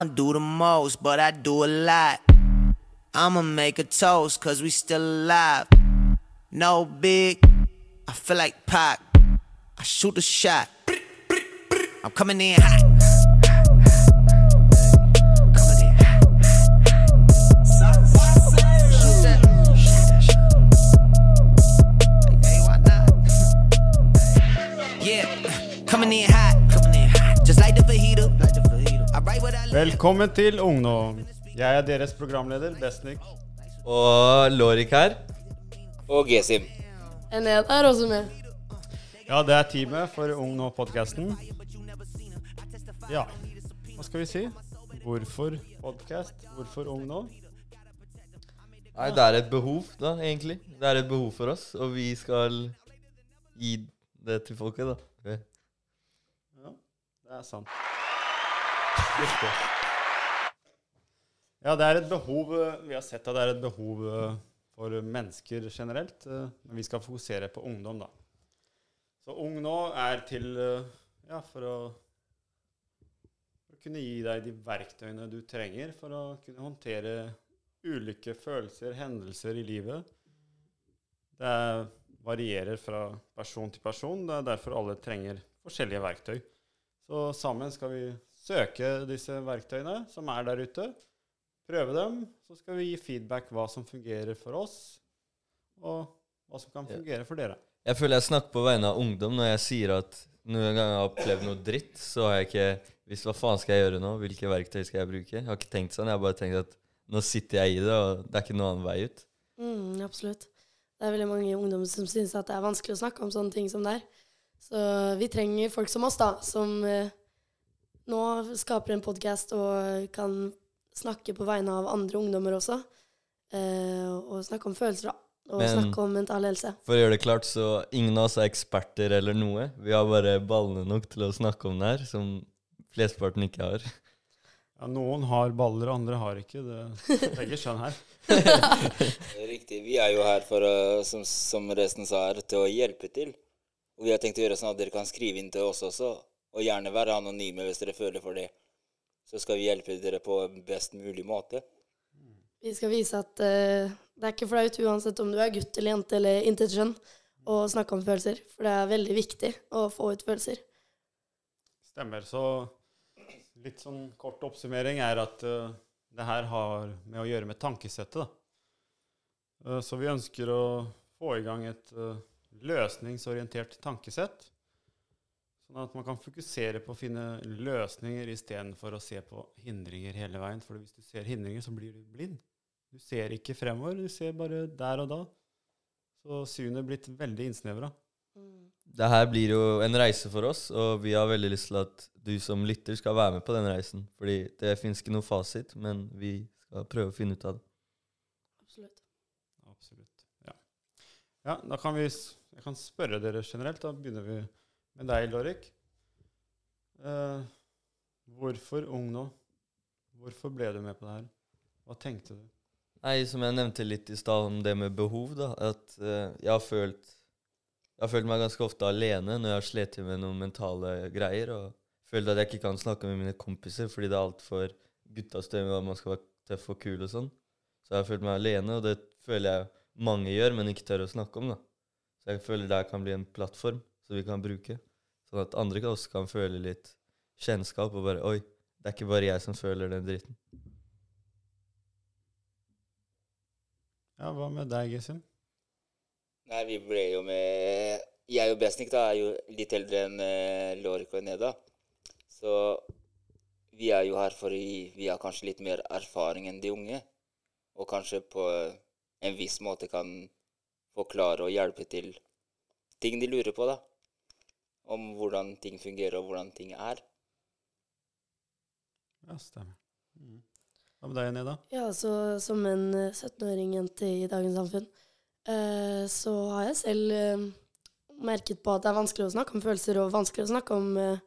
I do the most, but I do a lot. I'ma make a toast, cause we still alive. No big, I feel like Pac. I shoot a shot. I'm coming in hot. Velkommen til Ungdom. Jeg er deres programleder, Besnik. Og Lorik her. Og Gesim. Enel er også med. Ja, det er teamet for Ung Nå-podkasten. Ja, hva skal vi si? Hvorfor podkast? Hvorfor Ung Nå? Nei, det er et behov, da, egentlig. Det er et behov for oss, og vi skal gi det til folket, da. Ja, det er sant. Ja, det er et behov eh, Vi har sett at det er et behov eh, for mennesker generelt. eh, Men vi skal fokusere på ungdom, da. Så Ung Nå er til eh, Ja, for å, kunne gi deg de verktøyene du trenger for å kunne håndtere ulike følelser, hendelser i livet. Det er, varierer fra person til person. Det er derfor alle trenger forskjellige verktøy. Så sammen skal vi søke disse verktøyene som er der ute. Prøve dem. Så skal vi gi feedback hva som fungerer for oss, og hva som kan fungere for dere. Jeg føler jeg snakker på vegne av ungdom når jeg sier at noen gang jeg har opplevd noe dritt, så har jeg ikke visst hva faen skal jeg gjøre nå, hvilke verktøy skal jeg bruke. Jeg har ikke tenkt sånn, jeg har bare tenkt at nå sitter jeg i det, og det er ikke noen annen vei ut. Mm, absolutt. Det er veldig mange ungdommer som syns at det er vanskelig å snakke om sånne ting som det er. Så vi trenger folk som oss, da, som eh, nå skaper en podkast og kan snakke på vegne av andre ungdommer også. Eh, og snakke om følelser, da. Og Men- snakke om mental helse. For å gjøre det klart, så ingen av oss er eksperter eller noe. Vi har bare ballene nok til å snakke om det her, som flesteparten ikke har. Ja, noen har baller, andre har ikke. Det, det er ikke skjønn her. Riktig. Vi er jo her for, å, som, som resten sa her, til å hjelpe til. Og vi har tenkt å gjøre sånn at dere kan skrive inn til oss også, og gjerne være anonyme hvis dere føler for det. Så skal vi hjelpe dere på best mulig måte. Vi skal vise at uh, det er ikke flaut uansett om du er gutt eller jente eller intet skjønn, å snakke om følelser. For det er veldig viktig å få ut følelser. Stemmer. Så litt sånn kort oppsummering er at uh, det her har med å gjøre med tankesettet. da. Uh, så vi ønsker å få i gang et løsningsorientert tankesett. Sånn at man kan fokusere på å finne løsninger istedenfor å se på hindringer hele veien. For hvis du ser hindringer, så blir du blind. Du ser ikke fremover, du ser bare der og da. Så synet er blitt veldig innsnevra. Det her blir jo en reise for oss, og vi har veldig lyst til at du som lytter skal være med på den reisen. Fordi det fins ikke noe fasit, men vi skal prøve å finne ut av det. Absolutt. Absolutt. Ja. ja, da kan vi Jeg kan spørre dere generelt. Da begynner vi med deg, Lorik. Uh, hvorfor ung nå? Hvorfor ble du med på det her? Hva tenkte du? Nei, som jeg nevnte litt i stad om det med behov, da. At uh, jeg har følt Jeg har følt meg ganske ofte alene når jeg har slitt med noen mentale greier. Og følt at jeg ikke kan snakke med mine kompiser fordi det er altfor guttastøy med at man skal være tøff og kul og sånn. Så jeg har følt meg alene, og det føler jeg mange gjør, men ikke tør å snakke om, da. Så jeg føler det her kan bli en plattform som vi kan bruke. Sånn at andre av også kan føle litt kjennskap og bare Oi, det er ikke bare jeg som føler den dritten. Ja, Hva med deg, Gesim? Nei, vi ble jo med Jeg og Besnik da er jo litt eldre enn uh, Lorik og Neda. Så vi er jo her fordi vi har kanskje litt mer erfaring enn de unge. Og kanskje på en viss måte kan forklare og hjelpe til ting de lurer på, da. Om hvordan ting fungerer og hvordan ting er. Ja, stemmer. Mm. Hva med deg, Neda? Ja, så som en eh, 17-åring jente i dagens samfunn, eh, så har jeg selv eh, merket på at det er vanskelig å snakke om følelser, og vanskelig å snakke om eh,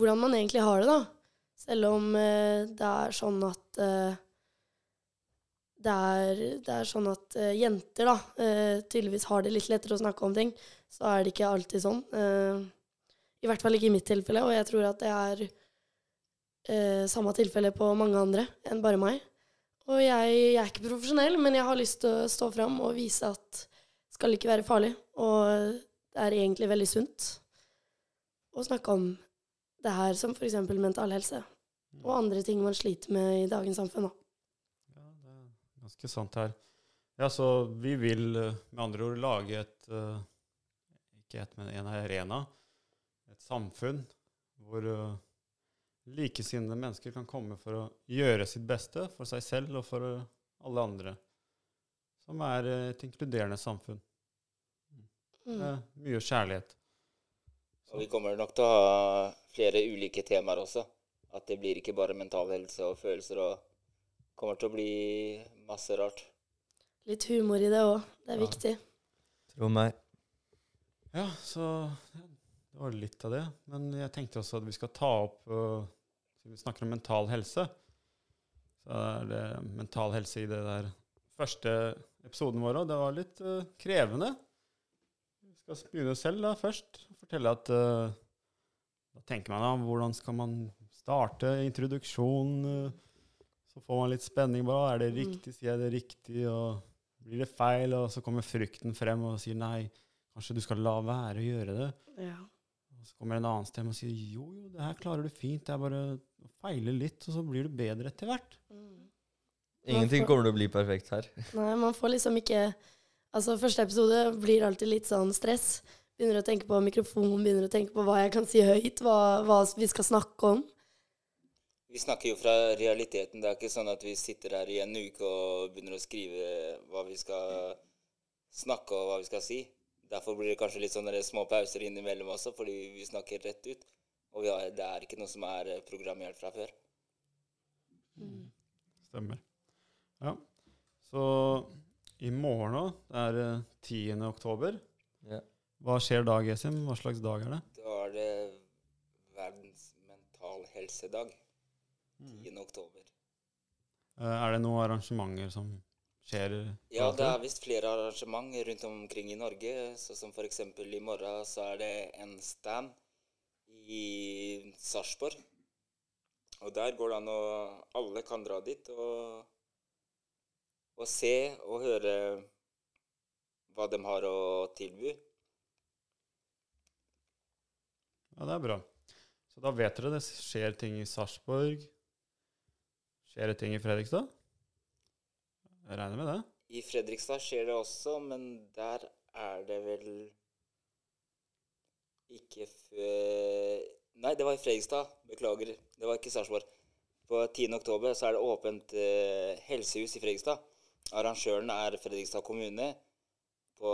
hvordan man egentlig har det, da. Selv om eh, det er sånn at eh, det er, det er sånn at uh, jenter da, uh, tydeligvis har det litt lettere å snakke om ting, så er det ikke alltid sånn. Eh, I hvert fall ikke i mitt tilfelle, og jeg tror at det er eh, samme tilfelle på mange andre enn bare meg. Og jeg, jeg er ikke profesjonell, men jeg har lyst til å stå fram og vise at det skal ikke være farlig. Og det er egentlig veldig sunt å snakke om det her som f.eks. mental helse. Og andre ting man sliter med i dagens samfunn. Da. Ja, det er ganske sant her. Ja, så vi vil eh, med andre ord lage et eh, Ikke et, men en arena. Et samfunn hvor uh, likesinnede mennesker kan komme for å gjøre sitt beste for seg selv og for eh, alle andre. Som er eh, et inkluderende samfunn. Mm. Med mye kjærlighet. Og vi kommer nok til å ha flere ulike temaer også. At det blir ikke bare mental helse og følelser. og kommer til å bli masse rart. Litt humor i det òg. Det er Ja. viktig. Tro meg. Ja, så det var litt av det. Men jeg tenkte også at vi skal ta opp øh, Siden vi snakker om mental helse, så er det mental helse i det der første episoden vår òg. Det var litt uh, krevende. Vi skal begynne selv da først. Fortelle at uh, Da tenker man da, hvordan skal man starte introduksjon? øh, så får man litt spenning. Bare, er det Mm. riktig? Sier jeg det riktig? Og blir det feil? Og så kommer frykten frem og sier nei. Kanskje du skal la være å gjøre det. Ja. Og så kommer en annen stemme og sier jo, jo, det her klarer du fint. Det er bare å feile litt, og så blir du bedre etter hvert. Mm. Ingenting får- kommer til å bli perfekt her. Nei, man får liksom ikke Altså, første episode blir alltid litt sånn stress. Begynner å tenke på mikrofonen, begynner å tenke på hva jeg kan si høyt, hva, hva vi skal snakke om. Vi snakker jo fra realiteten. Det er ikke sånn at vi sitter her i en uke og begynner å skrive hva vi skal snakke og hva vi skal si. Derfor blir det kanskje litt sånne små pauser innimellom også, fordi vi snakker rett ut. Og vi har, det er ikke noe som er eh, programmert fra før. Stemmer. Ja. Så i morgen òg, det er eh, 10. oktober. Ja. Hva skjer da, Gesim? Hva slags dag er det? Da er det verdens mental helsedag. 10. oktober. Eh, Er det noen arrangementer som skjer? Ja, det er visst flere arrangement rundt omkring i Norge. Så som f.eks. i morgen så er det en stand i Sarpsborg. Og der går det an å Alle kan dra dit og, og se og høre hva de har å tilby. Ja, det er bra. Så da vet dere det skjer ting i Sarpsborg. Skjer det ting i Fredrikstad? Jeg regner med det. I Fredrikstad skjer det også, men der er det vel ikke før Nei, det var i Fredrikstad. Beklager. Det var ikke Sarpsborg. På 10. oktober så er det åpent eh, helsehus i Fredrikstad. Arrangøren er Fredrikstad kommune på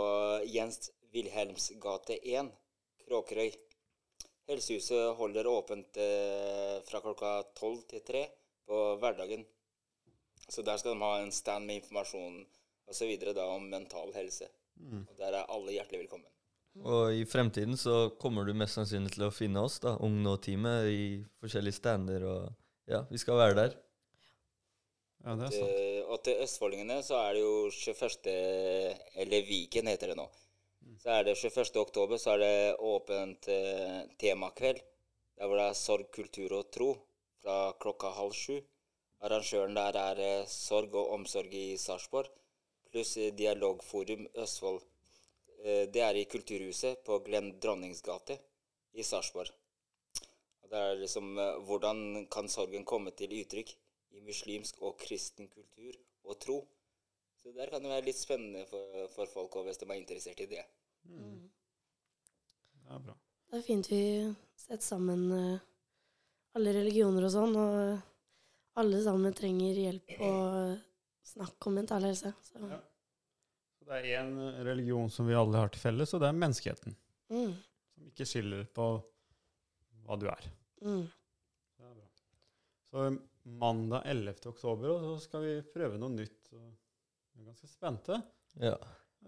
Jens Wilhelms gate 1, Kråkerøy. Helsehuset holder åpent eh, fra klokka 12 til 3 på hverdagen. Så der skal de ha en stand med informasjon osv. om mental helse. Og der er alle hjertelig velkommen. Og i fremtiden så kommer du mest sannsynlig til å finne oss, da, Ung Nå-teamet, i forskjellige stander og Ja, vi skal være der. Ja, det er sant. Til, og til østfoldingene så er det jo 21. Eller Viken heter det nå. Så er det 21. oktober så er det åpent eh, temakveld. Der hvor det er sorg, kultur og tro fra klokka halv sju. Arrangøren der er eh, Sorg og omsorg i Sarpsborg pluss Dialogforum Østfold. Eh, det er i Kulturhuset på Glenn Dronnings gate i Sarpsborg. Det er liksom eh, hvordan kan sorgen komme til uttrykk i muslimsk og kristen kultur og tro. Så der kan det være litt spennende for, for folk hvis de er interessert i det. Det er bra. Det er fint vi setter sammen alle religioner og sånn, og alle sammen trenger hjelp og snakk om mental helse. Så, Ja. Det er én religion som vi alle har til felles, og det er menneskeheten. mm, Som ikke skiller på hva du er. mm. Det er bra. Så mandag 11. oktober, og så skal vi prøve noe nytt. Vi er ganske spente. Ja.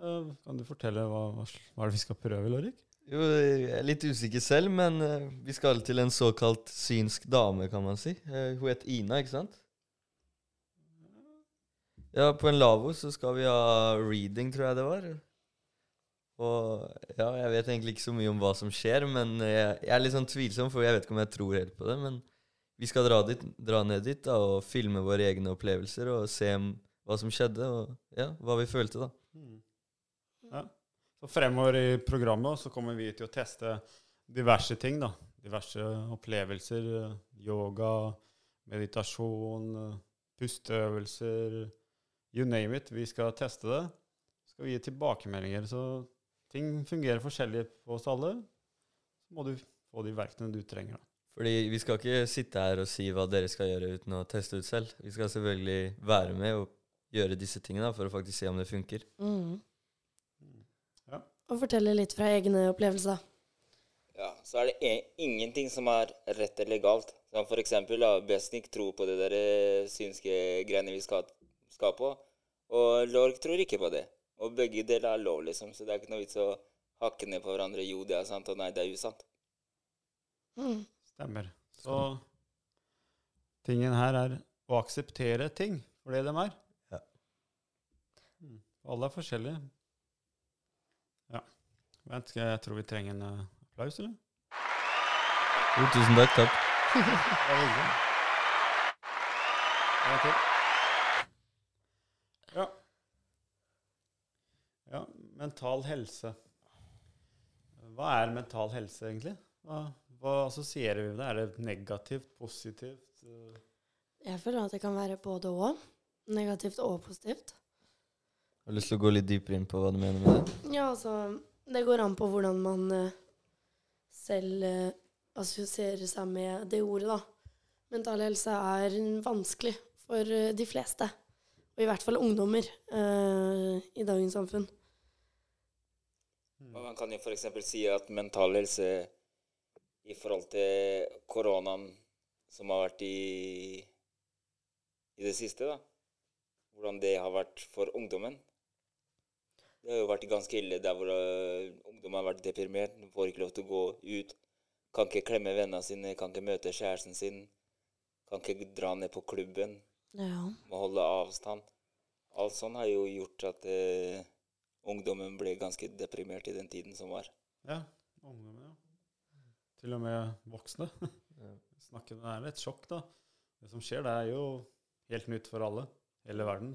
Eh, Kan du fortelle hva, hva, hva er det vi skal prøve, Lorik? Jo, jeg er litt usikker selv, men uh, vi skal til en såkalt synsk dame, kan man si. Uh, hun heter Ina, ikke sant? Ja, på en lavvo så skal vi ha reading, tror jeg det var. Og ja, jeg vet egentlig ikke så mye om hva som skjer, men jeg, jeg er litt sånn tvilsom, for jeg vet ikke om jeg tror helt på det. Men vi skal dra, dit, dra ned dit da, og filme våre egne opplevelser og se hva som skjedde, og ja, hva vi følte, da. Mm. Ja. Så fremover i programmet så kommer vi til å teste diverse ting. da. Diverse opplevelser. Yoga, meditasjon, pusteøvelser. You name it. Vi skal teste det. Så skal vi gi tilbakemeldinger. Så ting fungerer forskjellig på oss alle. Så må du få de verktøyene du trenger. da. Fordi vi skal ikke sitte her og si hva dere skal gjøre uten å teste ut selv. Vi skal selvfølgelig være med og gjøre disse tingene for å faktisk se om det funker. Mm. Ja. Og fortelle litt fra egne opplevelser. Ja, så er det e ingenting som er rett eller galt. Som for eksempel, da, Besnik tror på det der eh, synske greiene vi skal, skal på, og Lorg tror ikke på det. Og begge deler er lov, liksom, så det er ikke noe vits å hakke ned på hverandre. Jo, det er sant, og nei, det er usant. Mm. Stemmer. Så tingen her er å akseptere ting for det de er. Ja. Mm. Alle er forskjellige. Vent, jeg, tror vi trenger en eh, applaus, eller? Jo, tusen takk, takk. Det var hyggelig. En til. Ja. Ja, mental helse. Hva er mental helse, egentlig? Hva, hva assosierer vi med det? Er det negativt, positivt? Jeg føler at det kan være både og. Negativt og positivt. Jeg Har lyst til å gå litt dypere inn på hva du mener med det? Ja, altså Det går an på hvordan man eh, selv eh, assosierer seg med det ordet, da. Mental helse er vanskelig for eh, de fleste. Og i hvert fall ungdommer eh, i dagens samfunn. Man kan jo f.eks. si at mental helse i forhold til koronaen som har vært i, i det siste, da. Hvordan det har vært for ungdommen. Det har jo vært ganske ille der hvor uh, ungdom har vært deprimert. De får ikke lov til å gå ut. Kan ikke klemme vennene sine, kan ikke møte kjæresten sin. Kan ikke dra ned på klubben. Ja. Må holde avstand. Alt sånn har jo gjort at eh, ungdommen ble ganske deprimert i den tiden som var. Ja, ungdommen, ja. Til og med voksne. Ja. Snakker, det er et sjokk, da. Det som skjer, det er jo helt nytt for alle. Hele verden.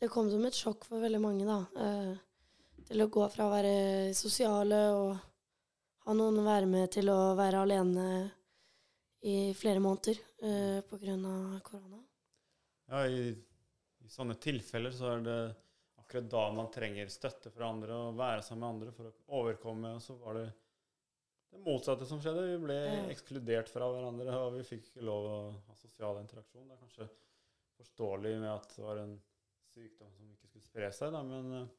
Det kom som et sjokk for veldig mange, da. Eh, til å gå fra å være sosiale og ha noen å være med, til å være alene i flere måneder eh, av korona. Ja, i, i sånne tilfeller så er det akkurat da man trenger støtte fra andre og være sammen med andre for å overkomme. Og så var det det motsatte som skjedde. Vi ble Ja. ekskludert fra hverandre, og vi fikk ikke lov å ha sosial interaksjon. Det er kanskje forståelig med at det var en sykdom som ikke skulle spre seg, da, men eh,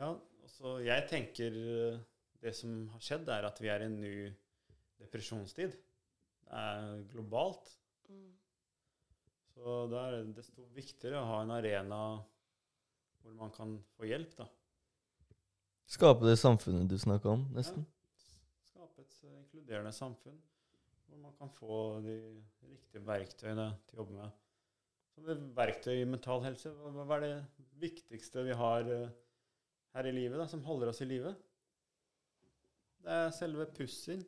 ja. Også jeg tenker eh, det som har skjedd, er at vi er i en ny depresjonstid. Det er globalt. Mm. Så da er det desto viktigere å ha en arena hvor man kan få hjelp, da. Skape det samfunnet du snakka om, nesten. Skape et eh, inkluderende samfunn hvor man kan få de riktige verktøyene til å jobbe med. Det verktøy i mental helse, hva, er det viktigste vi har eh, her i livet, da, som holder oss i live? Det er selve pusten,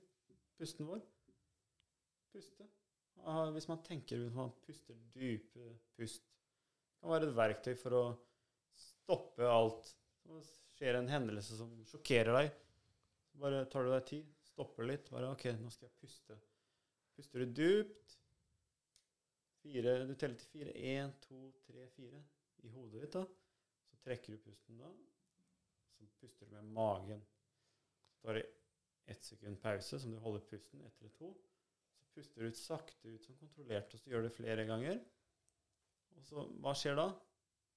pusten vår. Puste. Hvis man tenker hvis man puster dype pust, kan være et verktøy for å stoppe alt. Så skjer en hendelse som sjokkerer deg. Så bare tar du deg tid, stopper litt. Bare OK, nå skal jeg puste. Puster du dypt. Fire, du teller til fire. Én, to, tre, fire. I hodet ditt, da. Så trekker du pusten da. Så puster du med magen. Så tar du ett sekund pause, som du holder pusten, ett eller to. Så puster du ut sakte ut som kontrollert, og så gjør du det flere ganger. Og så, hva skjer da?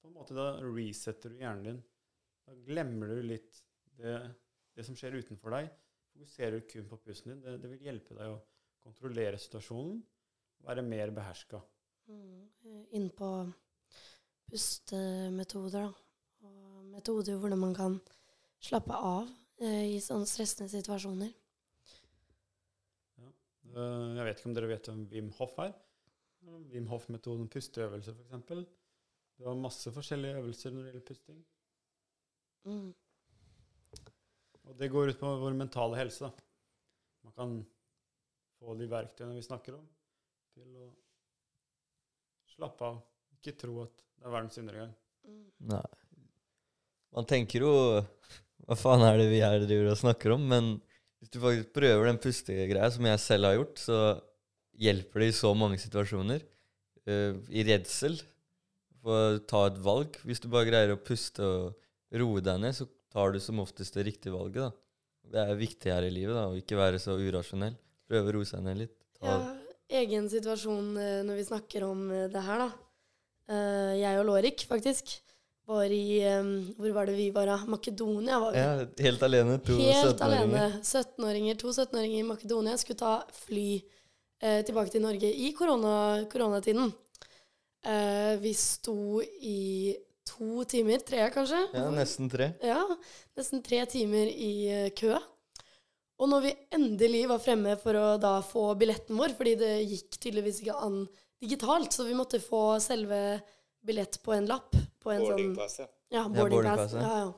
På en måte Da resetter du hjernen din. Da glemmer du litt det, det som skjer utenfor deg. Fokuserer du kun på pusten din. Det, det vil hjelpe deg å kontrollere situasjonen. Være mer beherska. Mm. eh, Inn på pustemetoder, da. Og metoder hvordan man kan slappe av eh, i sånne stressende situasjoner. Ja. Jeg vet ikke om dere vet hvem Wim Hof er? Wim Hof-metoden pusteøvelser, f.eks. Du har masse forskjellige øvelser når det gjelder pusting. Mm. Og det går ut på vår mentale helse. Man kan få de verktøyene vi snakker om. Til å slappe av. Ikke tro at det er verdens undergang. Nei. Man tenker jo Hva faen er det vi her driver og snakker om? Men hvis du faktisk prøver den pustegreia, som jeg selv har gjort, så hjelper det i så mange situasjoner. Uh, I redsel. For å ta et valg. Hvis du bare greier å puste og roe deg ned, så tar du som oftest det riktige valget. da. Det er viktig her i livet, da, å ikke være så urasjonell. Prøve å roe seg ned litt. Ta, Ja, egen situasjon eh, når vi snakker om eh, det her, da. Eh, jeg og Lårik, faktisk, var i Hvor var det vi var, da? Makedonia var vi. ja, helt alene. To 17-åringer. alene. 17-åringer, To 17-åringer i Makedonia skulle ta fly eh, tilbake til Norge i korona, koronatiden. Eh, vi sto i to timer, tre kanskje? Ja, nesten tre. Ja, nesten tre timer i kø. Og når vi endelig var fremme for å da få billetten vår, fordi det gikk tydeligvis ikke an digitalt, så vi måtte få selve billett på en lapp. På en sånn ja, boarding boarding pass. pass, ja. Ja, ja.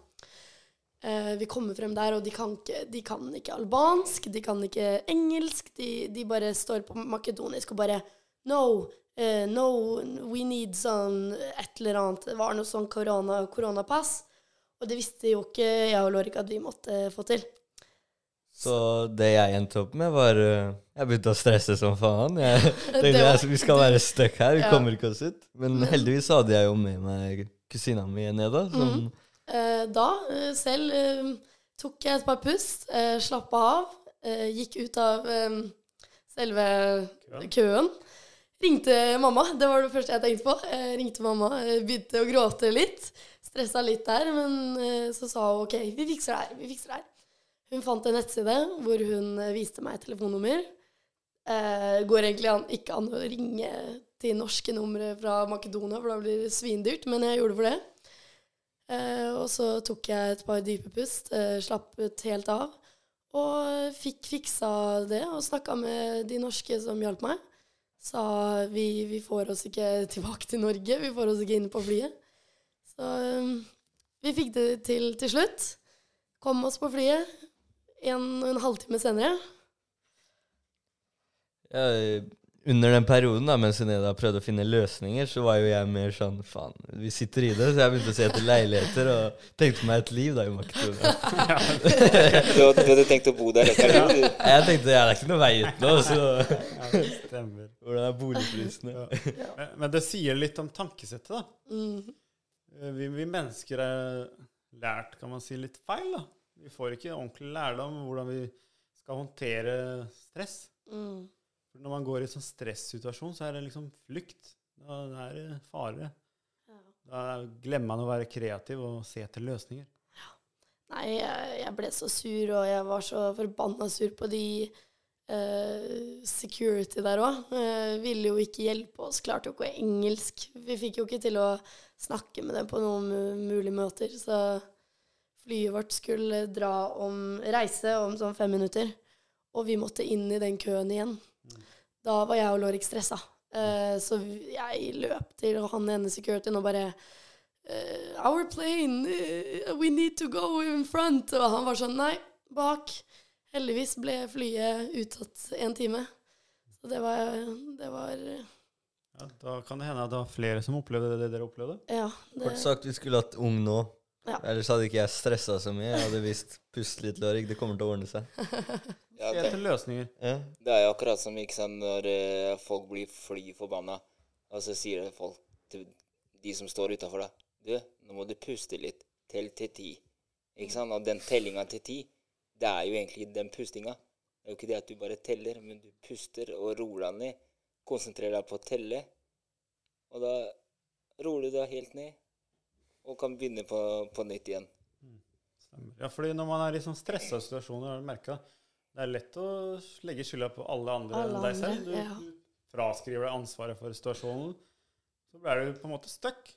Eh, vi kommer frem der, og de kan ikke, de kan ikke albansk, de kan ikke engelsk. De, de bare står på makedonisk og bare No, eh, no, we need sånn et eller annet. Det var noe sånn korona, koronapass. Og det visste jo ikke jeg og Lorik at vi måtte få til. Så det jeg endte opp med, var uh, Jeg begynte å stresse som faen. Jeg tenkte var- jeg, vi skal være stuck her, vi Ja. kommer ikke oss ut. Men heldigvis hadde jeg jo med meg kusina mi ned, da, som mm. Eh, da eh, selv eh, tok jeg et par pust, uh, slappa av, eh, gikk ut av eh, selve Køen. køen. Ringte mamma, det var det første jeg tenkte på. Jeg ringte mamma, eh, begynte å gråte litt. Stressa litt der, men eh, så sa hun OK, vi fikser det her. Vi fikser det her. Hun fant en nettside hvor hun viste meg telefonnummer. Eh, går egentlig an, ikke an å ringe til norske numre fra Makedonia, for da blir det svindyrt, men jeg gjorde det for det. Eh, og så tok jeg et par dype pust, eh, slappet helt av, og fikk fiksa det og snakka med de norske som hjalp meg. Sa vi, vi får oss ikke tilbake til Norge, vi får oss ikke inn på flyet. Så eh, vi fikk det til til slutt. Kom oss på flyet en og en halvtime senere. ja, Under den perioden da, mens Suneda prøvde å finne løsninger, så var jo jeg mer sånn Faen, vi sitter i det. Så jeg begynte å se etter leiligheter og tenkte meg et liv da i Makedonia. Du, hadde- du hadde tenkt å bo der et par år? Jeg tenkte ja, det er ikke noe vei ut nå, så Ja, stemmer. hvordan er boligprisene? Ja. Men, men det sier litt om tankesettet, da. Mm. Eh, Vi, vi mennesker er lært, kan man si, litt feil, da. Vi får ikke ordentlig lærdom om hvordan vi skal håndtere stress. Mm. For når man går i sånn stressituasjon, så er det liksom flukt. Da er det fare. Ja. Da glemmer man å være kreativ og se etter løsninger. Nei, jeg, jeg ble så sur, og jeg var så forbanna sur på de Uh, security der òg. ville jo ikke hjelpe oss, klarte jo ikke engelsk. Vi fikk jo ikke til å snakke med dem på noen mulige måter. Så flyet vårt skulle dra om reise om sånn fem minutter, og vi måtte inn i den køen igjen. Da var jeg og Lorik stressa. Uh, så jeg løp til han ene securityen og bare uh, Our plane, Uh, we need to go in front. Og han var sånn, nei, bak. Heldigvis ble flyet utsatt en time. Så det var, det var Ja, da kan det hende at det var flere som opplevde det dere opplevde. Ja. Det, Kort sagt, vi skulle hatt ung nå. Ja. Ellers hadde ikke jeg stressa så mye. Jeg hadde visst pust litt, Lorik. Det kommer til å ordne seg. Ja, det, løsninger. Ja. det er jo akkurat som ikke sant, når eh, folk blir fly forbanna, og så sier folk til de som står utafor deg Du, nå må du puste litt. Tell til ti. Ikke sant? Og den tellinga til ti, det er jo egentlig den pustinga. Det er jo ikke det at du bare teller, men du puster og roer deg ned. Konsentrerer deg på å telle. Og da roer du deg helt ned, og kan begynne på, på nytt igjen. Stemmer. Ja, fordi når man er i sånn stressa situasjoner, har du merka det er lett å legge skylda på alle andre Alle enn deg selv. Du, ja. du fraskriver deg ansvaret for situasjonen. Så blir du på en måte stuck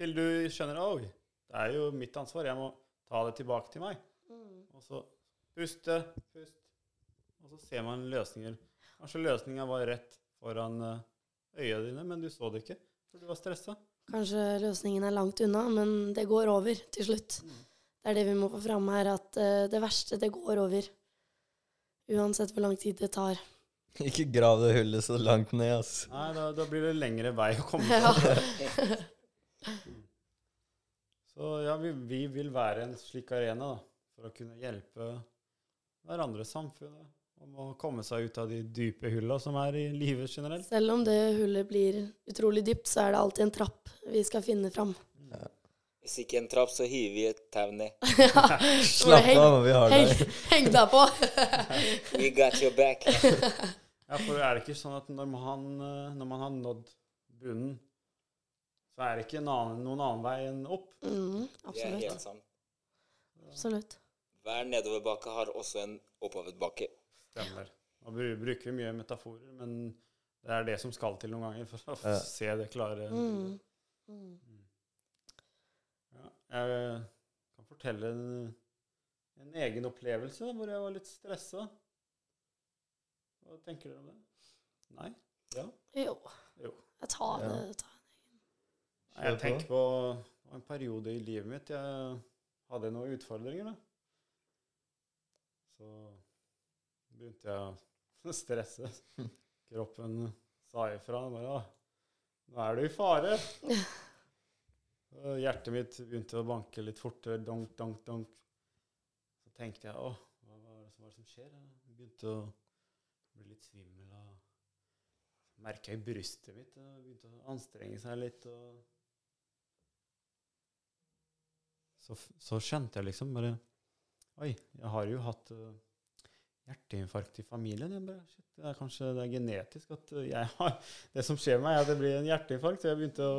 til du skjønner at det er jo mitt ansvar, jeg må ta det tilbake til meg. Mm. Og så puste, pust, og så ser man løsninger. Kanskje løsninga var rett foran eh, øya dine, men du så det ikke, for du var stressa. Kanskje løsningen er langt unna, men det går over til slutt. Det er det vi må få fram her, at eh, det verste, det går over. Uansett hvor lang tid det tar. Ikke grav det hullet så langt ned, ass. Nei, da, da blir det lengre vei å komme Ja. Så ja, vi, vi vil være en slik arena da, for å kunne hjelpe hverandre, samfunnet, om å komme seg ut av de dype hulla som er i livet generelt. Selv om det hullet blir utrolig dypt, så er det alltid en trapp vi skal finne fram. Hvis ikke en trapp, så hiver vi et tau ned. Slapp heng- av, vi har Heng, deg. heng deg på! We got your back. Ja, for er det ikke sånn at når man, eh, når man har nådd bunnen, så er det ikke en annen, noen annen vei enn opp? Mm, Vi er absolutt. helt sammen. absolutt. Hver nedoverbakke har også en oppoverbakke. Stemmer. Nå bruker vi mye metaforer, men det er det som skal til noen ganger for å Ja. se det klare. Mm. Mm. Ja, jeg kan fortelle en, en egen opplevelse hvor jeg var litt stressa. Hva tenker dere om det? Nei? Ja? Jo. Jo. Jeg tar Ja. det. Tar. Nei, Jeg tenker på en periode i livet mitt jeg hadde noen utfordringer. da. Så begynte jeg å stresse. Kroppen sa ifra. Bare, «Å, 'Nå er du i fare'. Hjertet mitt begynte å banke litt fortere. Donk, donk, donk. Så tenkte jeg 'Å, hva, er det hva er det som skjer?' Jeg begynte å bli litt svimmel. og Merka i brystet mitt. Og begynte å anstrenge seg litt. og så, så skjønte jeg liksom bare Oi, jeg har jo hatt uh, hjerteinfarkt i familien. Jeg bare, shit, det er kanskje det er genetisk at jeg har Det som skjer med meg, er at det blir en hjerteinfarkt. Så jeg begynte å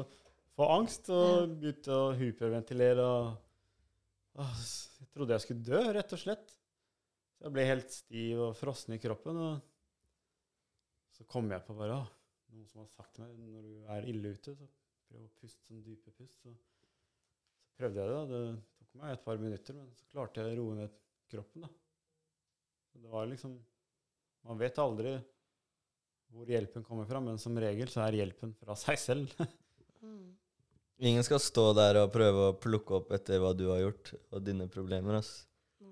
få angst og begynte å hyperventilere. Og, og, jeg trodde jeg skulle dø, rett og slett. Så jeg ble helt stiv og frossen i kroppen. Og så kom jeg på bare «Åh, Noen som har sagt til meg når du er ille ute, så prøv å puste sånn dype pust. Så så prøvde jeg det. da. Det tok meg et par minutter, men så klarte jeg å roe ned kroppen. da. Så det var liksom Man vet aldri hvor hjelpen kommer fra, men som regel så er hjelpen fra seg selv. Mm. Ingen skal stå der og prøve å plukke opp etter hva du har gjort, og dine problemer. ass. Jo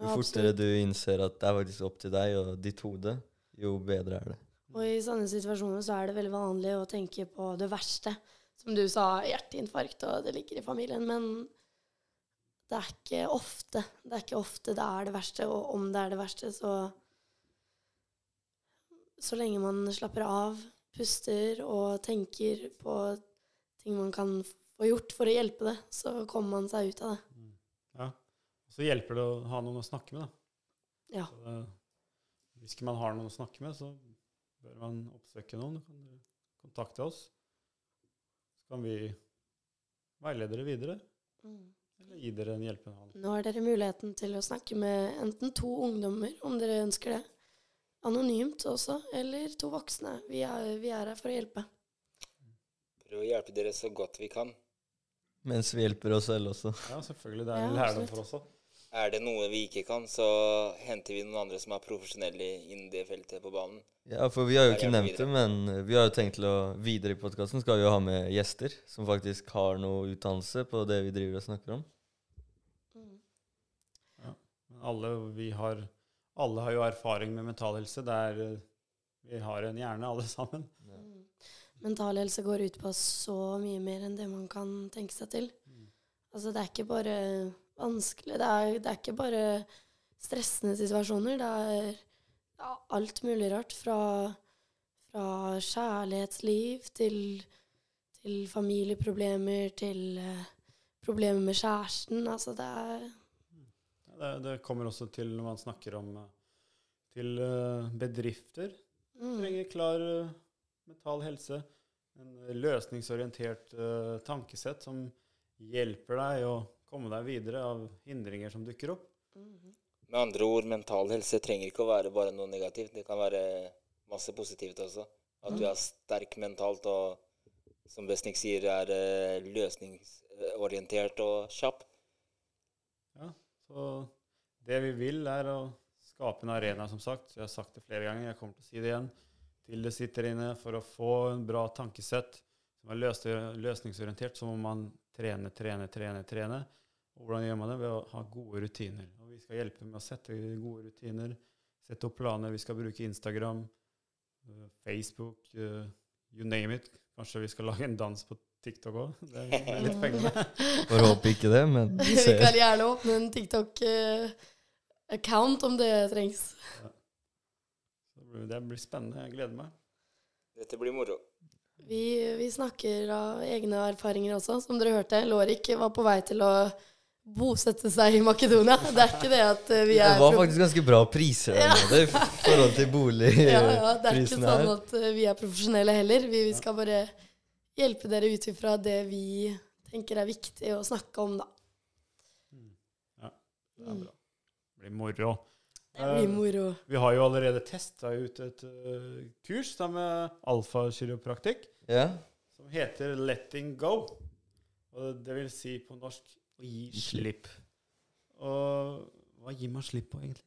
Ja, fortere du innser at det er faktisk opp til deg og ditt hode, jo bedre er det. Og i sånne situasjoner så er det veldig vanlig å tenke på det verste. Som du sa, hjerteinfarkt, og det ligger i familien. Men det er ikke ofte. Det er ikke ofte det er det verste, og om det er det verste, så Så lenge man slapper av, puster og tenker på ting man kan få gjort for å hjelpe det, så kommer man seg ut av det. Ja. Og så hjelper det å ha noen å snakke med, da. Ja. Det, hvis ikke man har noen å snakke med, så bør man oppsøke noen. Du kan kontakte oss. Så kan vi veilede dere videre, Mm. Eller gi dere en hjelpende hånd. Nå har dere muligheten til å snakke med enten to ungdommer, om dere ønsker det, anonymt også, eller to voksne. Vi er, vi er her for å hjelpe. Prøv å hjelpe dere så godt vi kan. Mens vi hjelper oss selv også. Ja, selvfølgelig. Det er Ja, en lærdom for oss òg. Er det noe vi ikke kan, så henter vi noen andre som er profesjonelle innen det feltet på banen. Ja, for vi har jo ikke nevnt det, men vi har jo tenkt til å videre i podkasten skal vi jo ha med gjester som faktisk har noe utdannelse på det vi driver og snakker om. Men alle, vi har, alle har jo erfaring med mental helse. Det er, eh, vi har en hjerne, alle sammen. Mm. Mental helse går ut på så mye mer enn det man kan tenke seg til. Altså, det er ikke bare vanskelig, det er, det er ikke bare stressende situasjoner. Det er ja, alt mulig rart. Fra, fra kjærlighetsliv til, til familieproblemer til eh, problemer med kjæresten. Altså, det er Det, det kommer også til når man snakker om eh, til eh, bedrifter. mm, trenger klar mental helse. En løsningsorientert uh, tankesett som hjelper deg å komme deg videre av hindringer som dukker opp. mm, Med andre ord, mental helse trenger ikke å være bare noe negativt. Det kan være masse positivt også. At du er sterk mentalt og, som Besnik sier, er eh, løsningsorientert og kjapp. Ja, så det vi vil, er å skape en arena, som sagt. Jeg har sagt det flere ganger, jeg kommer til å si det igjen. Til det sitter inne for å få en bra tankesett som er løsningsorientert, så må man trene, trene, trene, trene. Og hvordan gjør man det? Ved å ha gode rutiner. Og vi skal hjelpe med å sette gode rutiner, sette opp planer. Vi skal bruke Instagram, eh, Facebook, eh, you name it. Kanskje vi skal lage en dans på TikTok òg? Det er det litt fengende. Får håpe ikke det, men vi Vi ser. kan gjerne åpne en TikTok-account om det trengs. Ja. Det blir- Det blir spennende. Jeg gleder meg. Dette blir moro. Vi, vi snakker av egne erfaringer også. Som dere hørte, Lårik var på vei til å bosette seg i Makedonia. Det er ikke det at vi er Det var faktisk ganske bra priser der Ja. i forhold til ja, ja, Det er ikke sånn at eh, vi er profesjonelle heller. Vi, vi skal bare hjelpe dere ut ifra det vi tenker er viktig å snakke om, da. Det er bra. Det blir moro. Det blir Eh, moro. Vi har jo allerede testa ut et uh, kurs da med alfakiropraktikk yeah. som heter 'Letting Go'. Og det vil si på norsk å gi slipp. Og hva gir man slipp på, egentlig?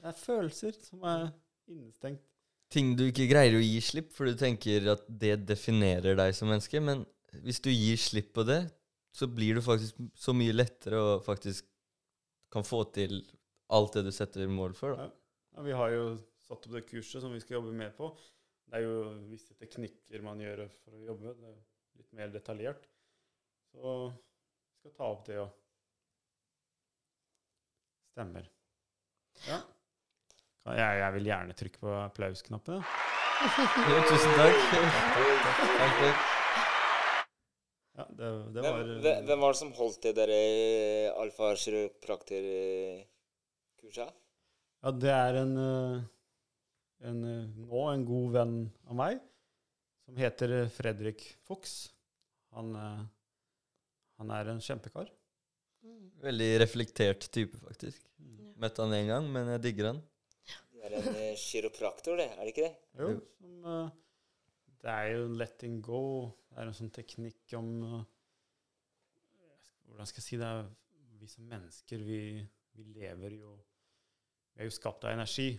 Det er følelser som er innestengt. Ting du ikke greier å gi slipp, for du tenker at det definerer deg som menneske. Men hvis du gir slipp på det, så blir du faktisk så mye lettere og faktisk kan få til alt det du setter mål for. Da. Ja, vi har jo satt opp det kurset som vi skal jobbe mer på. Det er jo visse teknikker man gjør for å jobbe. Det er litt mer detaljert. Så vi skal ta opp det òg. Stemmer. Ja. Jeg, jeg vil gjerne trykke på applausknappen. Ja. Jo, tusen takk. takk, takk. Ja, det, det var hvem, hvem var det som holdt det der eh, alfa-kiroprakter-kurset? Ja, det er en, eh, en eh, nå en god venn av meg som heter eh, Fredrik Fuchs. Han, han er en kjempekar. Veldig reflektert type, faktisk. Møtte han én gang, men jeg digger han. Det er en kiropraktor, det, er det ikke det? Jo, Jo. som, det er jo letting go. Det er en sånn teknikk om Hvordan skal jeg si det? Vi som mennesker, vi, vi lever jo Vi er jo skapt av energi.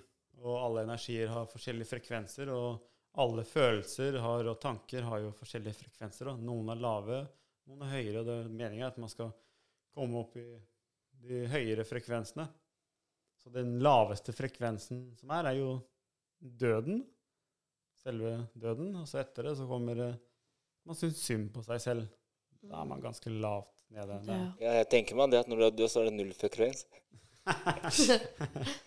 Og alle energier har forskjellige frekvenser. Og alle følelser har, og tanker har jo forskjellige frekvenser. Og noen er lave, noen er høyere. og det Meningen er at man skal komme opp i de høyere frekvensene. Så den laveste frekvensen som er, er jo døden selve døden. Og så etter det så kommer det Man syns synd på seg selv. Da er man ganske lavt nede. Ja. Ja, jeg tenker meg det at når du er død, så er det null frekvens.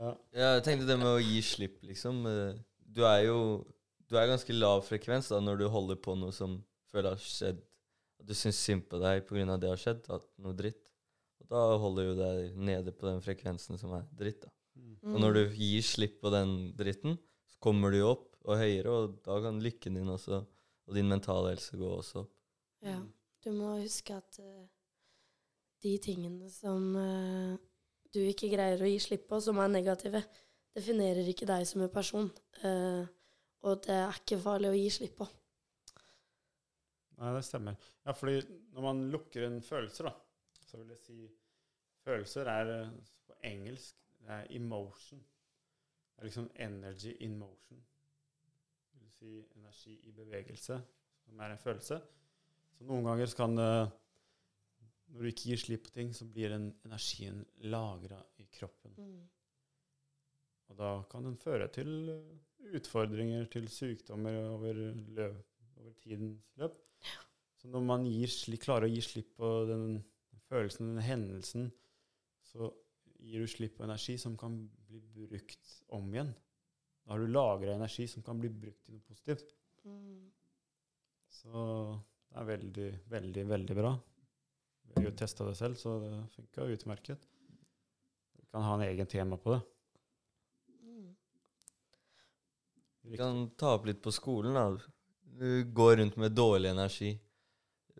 Ja. Jeg tenkte det med å gi slipp, liksom. eh, Du er jo Du er ganske lav frekvens da når du holder på noe som føler har skjedd. At du syns synd på deg pga. det har skjedd, at noe dritt. Og da holder du deg nede på den frekvensen som er dritt. da. Og når du gir slipp på den dritten, så kommer du jo opp og høyere, og da kan lykken din også, og din mentale helse gå også opp. Ja. Du må huske at uh, de tingene som eh, du ikke greier å gi slipp på, som er negative, definerer ikke deg som en person. Uh, og det er ikke farlig å gi slipp på. Nei, det stemmer. Ja, fordi når man lukker en følelse, da, så vil jeg si Følelser er eh, på engelsk det er emotion. Det er liksom energy in motion. Det vil si energi i bevegelse, som er en følelse. Så noen ganger kan det Når du ikke gir slipp på ting, så blir den energien lagra i kroppen. Og da kan den føre til eh, utfordringer, til sykdommer over, løp, over tidens løp. Så når man sli, klarer å gi slipp på den følelsen, den hendelsen, så gir du slipp på energi som kan bli brukt om igjen. Da har du lagra energi som kan bli brukt til noe positivt. Så det er veldig, veldig, veldig bra. Vi har jo testa det selv, så det funka utmerket. Vi kan ha en egen tema på det. Vi kan ta opp litt på skolen. da. Du går rundt med dårlig energi.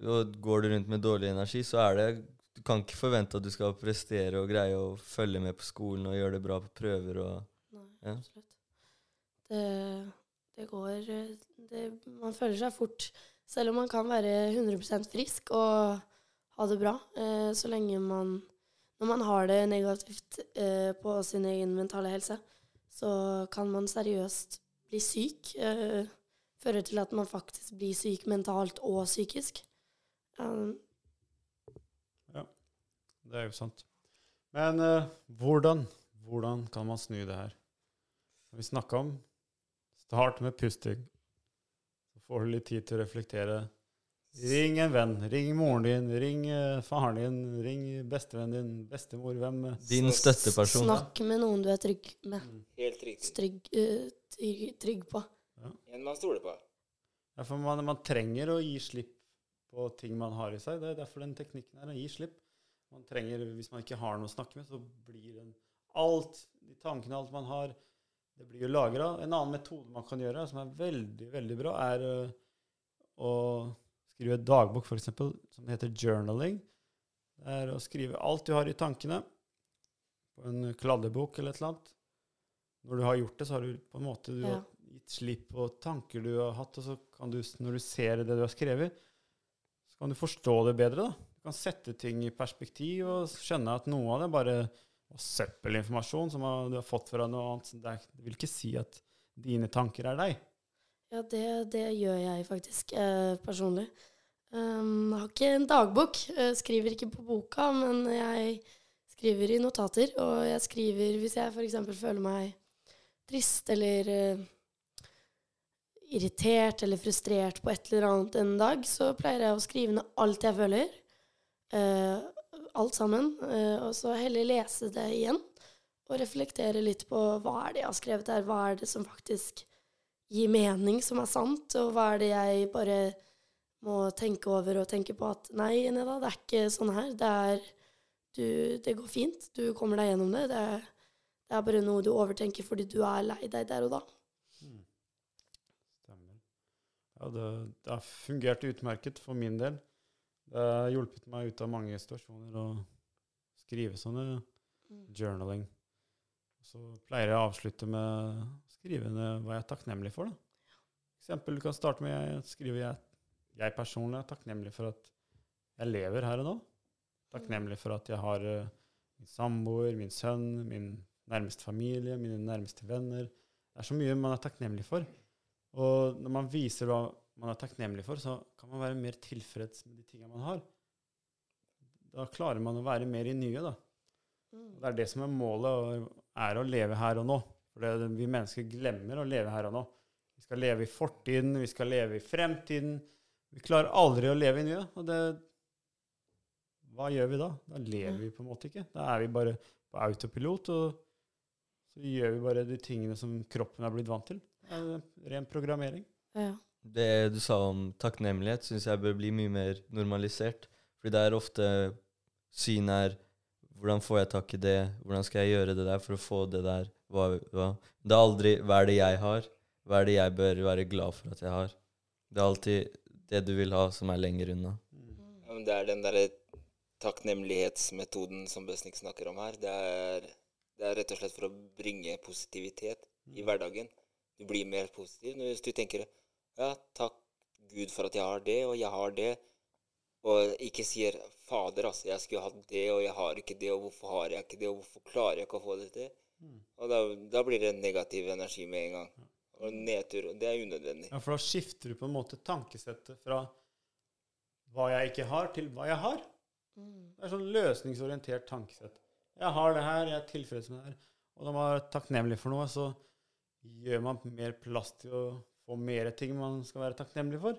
Og går du rundt med dårlig energi, så er det Du kan ikke forvente at du skal prestere og greie å følge med på skolen og gjøre det bra på prøver og Nei, Ja. absolutt. Det, det går eh, det, Man føler seg fort Selv om man kan være 100% frisk og ha det bra, eh, så lenge man Når man har det negativt eh, på sin egen mentale helse, så kan man seriøst bli syk. Eh, føre til at man faktisk blir syk mentalt og psykisk. Um, Det er jo sant. Men eh, hvordan, hvordan kan man snu det her? Vi snakka om Start med pusting. Så får du litt tid til å reflektere. Ring en venn. Ring moren din. Ring eh, faren din. Ring bestevennen din. Bestemor. Hvem eh, Din støtteperson. Snakk med noen du er trygg med. Helt riktig. Trygg, eh, trygg, trygg på. En man stoler på. Ja, for man, man trenger å gi slipp på ting man har i seg. Det er derfor den teknikken er å gi slipp. Man trenger, Hvis man ikke har noe å snakke med, så blir den, alt, de tankene alt man har, det blir jo lagra. En annen metode man kan gjøre, som er veldig veldig bra, er å skrive dagbok, f.eks., som heter journaling. Det er å skrive alt du har i tankene på en kladdebok eller et eller annet. Når du har gjort det, så har du på en måte du Ja. har gitt slipp på tanker du har hatt, og så kan du, når du ser det du har skrevet, så kan du forstå det bedre. da. Du kan sette ting i perspektiv og skjønne at noe av det bare var søppelinformasjon som du har fått fra noe annet. Er, det vil ikke si at dine tanker er deg. Ja, det, det gjør jeg faktisk eh, personlig. Um, jeg har ikke en dagbok. Jeg skriver ikke på boka, men jeg skriver i notater. Og jeg skriver hvis jeg f.eks. føler meg trist eller uh, irritert eller frustrert på et eller annet en dag, så pleier jeg å skrive ned alt jeg føler. Uh, alt sammen. Uh, og så heller lese det igjen. Og reflektere litt på hva er det jeg har skrevet her, hva er det som faktisk gir mening, som er sant, og hva er det jeg bare må tenke over og tenke på at nei, Neda, det er ikke sånn her. Det er du, Det går fint. Du kommer deg gjennom det. Det det er bare noe du overtenker fordi du er lei deg der og da. Stemmer. Ja, det, det har fungert utmerket for min del. Det har hjulpet meg ut av mange situasjoner å skrive sånne journaling. Så pleier jeg å avslutte med skrive ned hva jeg er takknemlig for. Da. Eksempel, du kan starte med å skrive jeg, jeg personlig er takknemlig for at jeg lever her og nå. Takknemlig for at jeg har eh, min samboer, min sønn, min nærmeste familie, mine nærmeste venner. Det er så mye man er takknemlig for. Og når man viser hva man er takknemlig for, så kan man være mer tilfreds med de tingene man har. Da klarer man å være mer i nye, da. Og det er det som er målet, er å leve her og nå. For det, vi mennesker glemmer å leve her og nå. Vi skal leve i fortiden, vi skal leve i fremtiden. Vi klarer aldri å leve i nye. Og det Hva gjør vi da? Da lever vi på en måte ikke. Da er vi bare på autopilot, og så gjør vi bare de tingene som kroppen er blitt vant til. Det er ren programmering. Ja. Det du sa om takknemlighet, syns jeg bør bli mye mer normalisert. Fordi det er ofte synet er Hvordan får jeg tak i det? Hvordan skal jeg gjøre det der for å få det der? Hva, hva? Det er aldri Hva er det jeg har? Hva er det jeg bør være glad for at jeg har? Det er alltid det du vil ha, som er lenger unna. Ja, men det er den derre takknemlighetsmetoden som Bøsnik snakker om her. Det er, det er rett og slett for å bringe positivitet i hverdagen. Du blir mer positiv hvis du tenker ja, takk Gud for at jeg har det, og jeg har det. Og ikke sier 'Fader, altså, jeg skulle hatt det, og jeg har ikke det, og hvorfor har jeg ikke det, og hvorfor klarer jeg ikke å få det til?' Og da, da blir det negativ energi med en gang. Og nedtur. Og det er unødvendig. Ja, For da skifter du på en måte tankesettet fra hva jeg ikke har, til hva jeg har. Det er sånn løsningsorientert tankesett. Jeg har det her, jeg er tilfreds med det her. Og når man er takknemlig for noe, så gjør man mer plass til å få mer ting man skal være takknemlig for.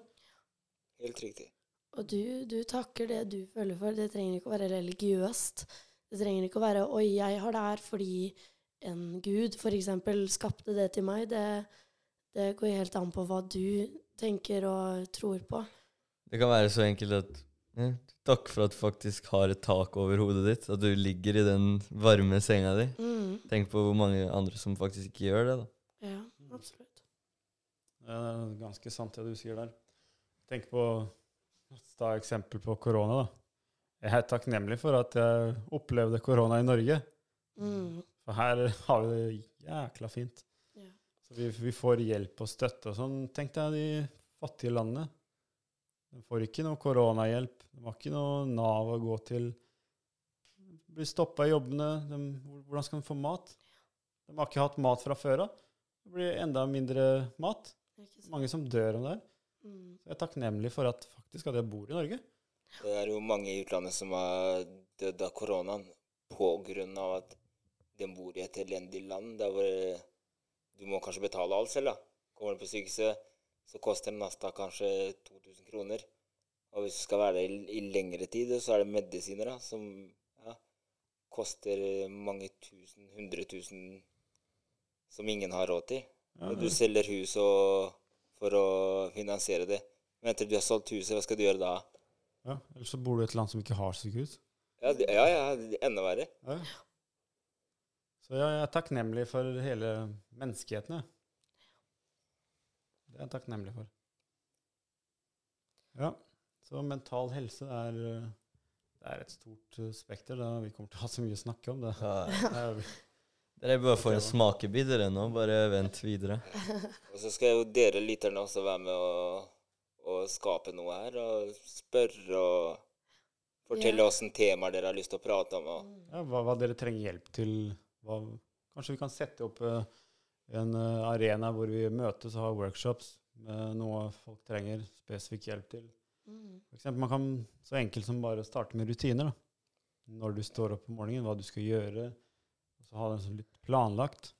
Helt riktig. Og du, du takker det du føler for. Det trenger ikke å være religiøst. Det trenger ikke å være 'oi, jeg har det her fordi en gud f.eks. skapte det til meg'. Det, det går helt an på hva du tenker og tror på. Det kan være så enkelt at ja, Takk for at du faktisk har et tak over hodet ditt. At du ligger i den varme senga di. Mm. Tenk på hvor mange andre som faktisk ikke gjør det. da. Ja, absolutt. Det er ganske sant det du sier der. Tenk på Ta eksempel på korona. da. Jeg er takknemlig for at jeg opplevde korona i Norge. Mm. For her har vi det jækla fint. Ja. Så vi, vi får hjelp og støtte og sånn. Tenk deg de fattige landene. De får ikke noe koronahjelp. De har ikke noe Nav å gå til. De blir stoppa i jobbene. De, hvordan skal de få mat? De har ikke hatt mat fra før av. Det blir enda mindre mat. Mange som dør om det her. Mm. Jeg er takknemlig for at faktisk at jeg bor i Norge. Det er jo mange i utlandet som har dødd av koronaen av at de bor i et elendig land der hvor du må kanskje betale alt selv, da. Kommer du på sykehuset, så koster en nasta kanskje 2000 kroner. Og hvis du skal være der i, i lengre tid, så er det medisiner da, som ja, koster mange tusen, hundre tusen, som ingen har råd til. Ja, ja. du selger hus for å finansiere det. Men etter du har solgt huset, hva skal du gjøre da? ja. Eller så bor du i et land som ikke har sykehus. Ja, det, ja, ja, det enda verre. Ja. Så jeg er takknemlig for hele menneskeheten, jeg. Det er jeg takknemlig for. Ja, så mental helse er, eh, det er et stort eh, spekter. Da. Vi kommer til å ha så mye å snakke om. Det. Ja. Det er, Dere bare for en smakebit dere nå. Bare vent videre. Og så skal jo dere lytterne også være med å, å skape noe her, og spørre og fortelle Ja. oss en temaer dere har lyst til å prate om. Og, ja, hva, hva dere trenger hjelp til. Hva, kanskje vi kan sette opp eh, en eh, arena hvor vi møtes og har workshops med noe folk trenger spesifikk hjelp til. Mm. For eksempel, man kan så enkelt som bare starte med rutiner. Da. Når du står opp om morgenen, hva du skal gjøre. Og så ha det sånn litt planlagt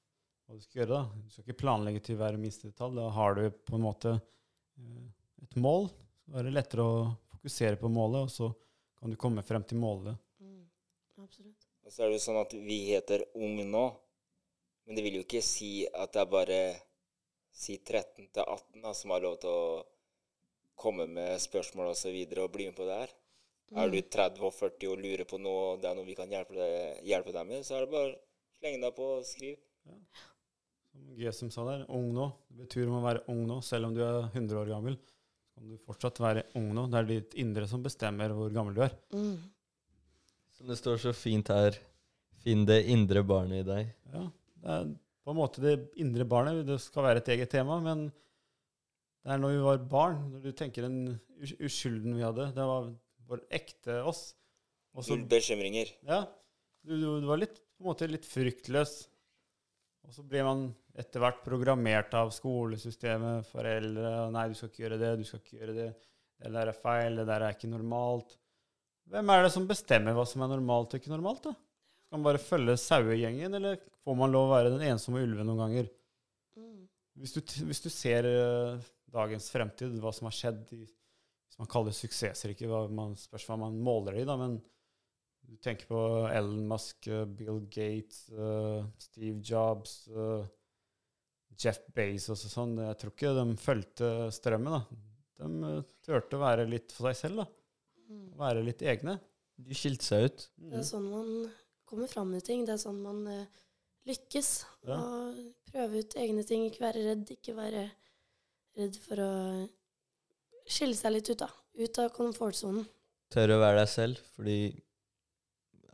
hva du skal gjøre. da. Du skal ikke planlegge til hver minste detalj. Da har du på en måte eh, et mål. Så er det lettere å fokusere på målet, og så kan du komme frem til målet. Mm. Absolutt. Og så er det jo sånn at vi heter Ung nå, men det vil jo ikke si at det er bare si 13 til 18 da, som har lov til å komme med spørsmål og så videre og bli med på det her. Er du 30 og 40 og lurer på noe, og det er noe vi kan hjelpe deg, hjelpe deg med, så er det bare å slenge deg på og skriv. Som Gesum sa der, ung nå. Det betyr om å være ung nå. Selv om du er 100 år gammel, så kan du fortsatt være ung nå. Det er ditt indre som bestemmer hvor gammel du er. Mm. Som det står så fint her, finn det indre barnet i deg. Ja, det er på en måte det indre barnet. Det skal være et eget tema, men det er når vi var barn, når du tenker den uskylden vi hadde, det var vår ekte oss. Og så, Null bekymringer. ja, du, du, du var litt, på en måte litt fryktløs. Og så blir man etter hvert programmert av skolesystemet, foreldre. og 'Nei, du skal ikke gjøre det, du skal ikke gjøre det. Det der er feil, det der er ikke normalt.' Hvem er det som bestemmer hva som er normalt og ikke normalt? da? Skal man bare følge sauegjengen, eller får man lov å være den ensomme ulven noen ganger? Hvis du, hvis du ser uh, dagens fremtid, hva som har skjedd i Hvis man kaller det suksesser, ikke hva man spørs hva man måler i, da, men du tenker på Ellen Musk, uh, Bill Gates, uh, Steve Jobs, Jeff Bezos og sånn. Jeg tror ikke de fulgte strømmen. da. De turte å være litt for seg selv, da. Mm. Være litt egne. De skilte seg ut. Det er sånn man kommer fram med ting. Det er sånn man uh, lykkes. Ja. Og prøve ut egne ting. Ikke være redd. Ikke være redd for å skille seg litt ut, da. Ut av komfortsonen. Tørre å være deg selv, fordi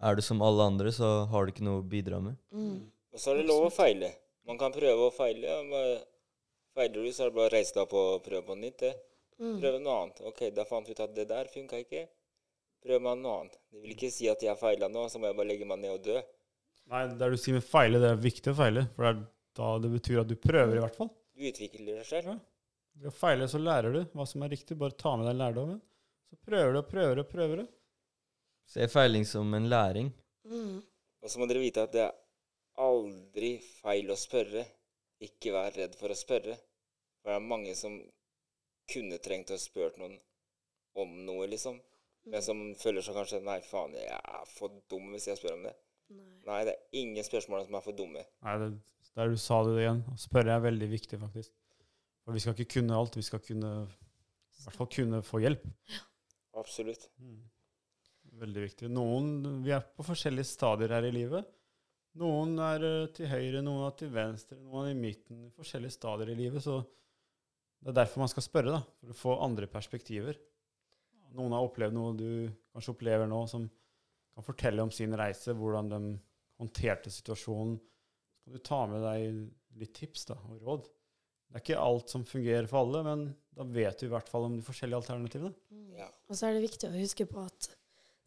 er du som alle andre, så har du ikke noe å bidra med. Mm. Og så er det lov å feile. Man kan prøve å feile. og Feiler du, så er det bare å reise deg opp og prøve på nytt. det. Mm. Prøve noe annet. Ok, da fant vi ut at det der funka ikke. Prøver meg noe annet. Det vil ikke si at jeg feila nå, så må jeg bare legge meg ned og dø. Nei, det du sier med feile, det er viktig å feile. For det er da det betyr at du prøver, i hvert fall. Du utvikler deg selv. Ja. Ved å feile så lærer du hva som er riktig. Bare ta med deg lærdommen. Så prøver du og prøver og prøver du. Se feiling som en læring. Mm. Og så må dere vite at det er aldri feil å spørre. Ikke vær redd for å spørre. For det er mange som kunne trengt å ha spurt noen om noe, liksom. Men som føler seg kanskje Nei, faen, jeg er for dum hvis jeg spør om det. Nei. Nei, det er ingen spørsmål som er for dumme. Nei, det, der du sa det igjen. Å spørre er veldig viktig, faktisk. For vi skal ikke kunne alt. Vi skal kunne, i hvert fall kunne få hjelp. Absolutt. Veldig viktig. Noen, Vi er på forskjellige stadier her i livet. Noen er eh, til høyre, noen er til venstre, noen er i midten. Forskjellige stadier i livet. Så det er derfor man skal spørre, da, for å få andre perspektiver. Noen har opplevd noe du kanskje opplever nå, som kan fortelle om sin reise, hvordan de håndterte situasjonen. Så kan du ta med deg litt tips da, og råd. Det er ikke alt som fungerer for alle, men da vet du i hvert fall om de forskjellige alternativene. Mm. Ja. Og så er det viktig å huske på at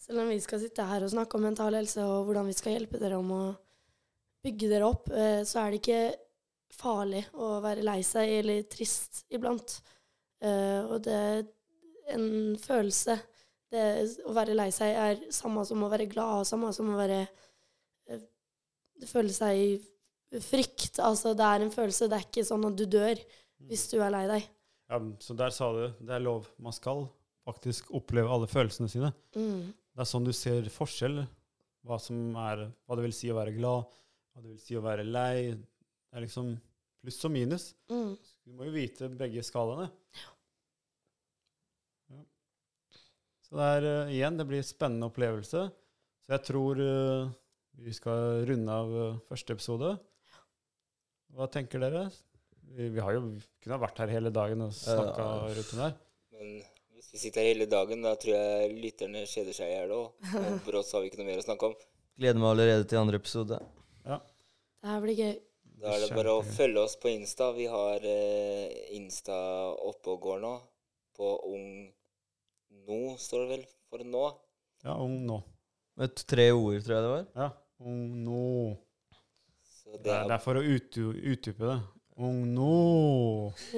selv om vi skal sitte her og snakke om mental helse og hvordan vi skal hjelpe dere om å bygge dere opp, eh, så er det ikke farlig å være lei seg eller trist iblant. Eh, Og det en følelse det, Å være lei seg er samme som å være glad, og samme som å være eh, Føle seg i frykt. Altså, det er en følelse. Det er ikke sånn at du dør. hvis du er lei deg. Ja, så der sa du det er lov. Man skal faktisk oppleve alle følelsene sine. Mm. Det er sånn du ser forskjell. Hva, som er, hva det vil si å være glad, hva det vil si å være lei. Det er liksom pluss og minus. Mm. Du må jo vite begge skalaene. Ja. Så det er uh, igjen, det blir en spennende opplevelse. Så jeg tror uh, vi skal runde av uh, første episode. Hva tenker dere? Vi, vi har jo kunne ha vært her hele dagen og snakka Ja. rundt den der. Men hvis vi sitter her hele dagen, da tror jeg lytterne kjeder seg i hjel òg. Og brått så har vi ikke noe mer å snakke om. Gleder meg allerede til andre episode. Det her blir gøy. Da er det bare å følge oss på Insta. Vi har Insta oppe og går nå. På Ung Nå, står det vel for nå. Ja, ung nå. Med tre ord, tror jeg det var. Ja, ung nå. Så Det er, det er for å utdu- utdype det. Ung nå.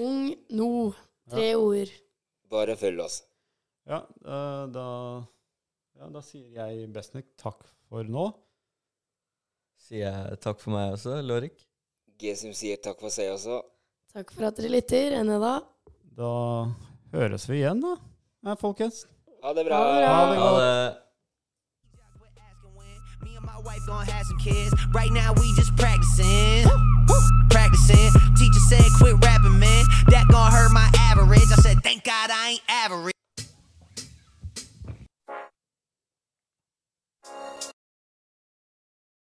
Ung nå. Tre ord. bare følg oss. Ja, eh, da, ja, da sier jeg Besnik takk for nå. Sier jeg takk for meg også, Lorik. som sier takk for seg også. Takk for at dere lytter. Ennå da. Da høres vi igjen, da, Ja, folkens. Ha det bra. Ha det godt. Ha det. wife gonna have some kids. Right now we just practicing. Practicing. Teacher said quit rapping, man. That gonna hurt my average. I said, thank God I ain't average.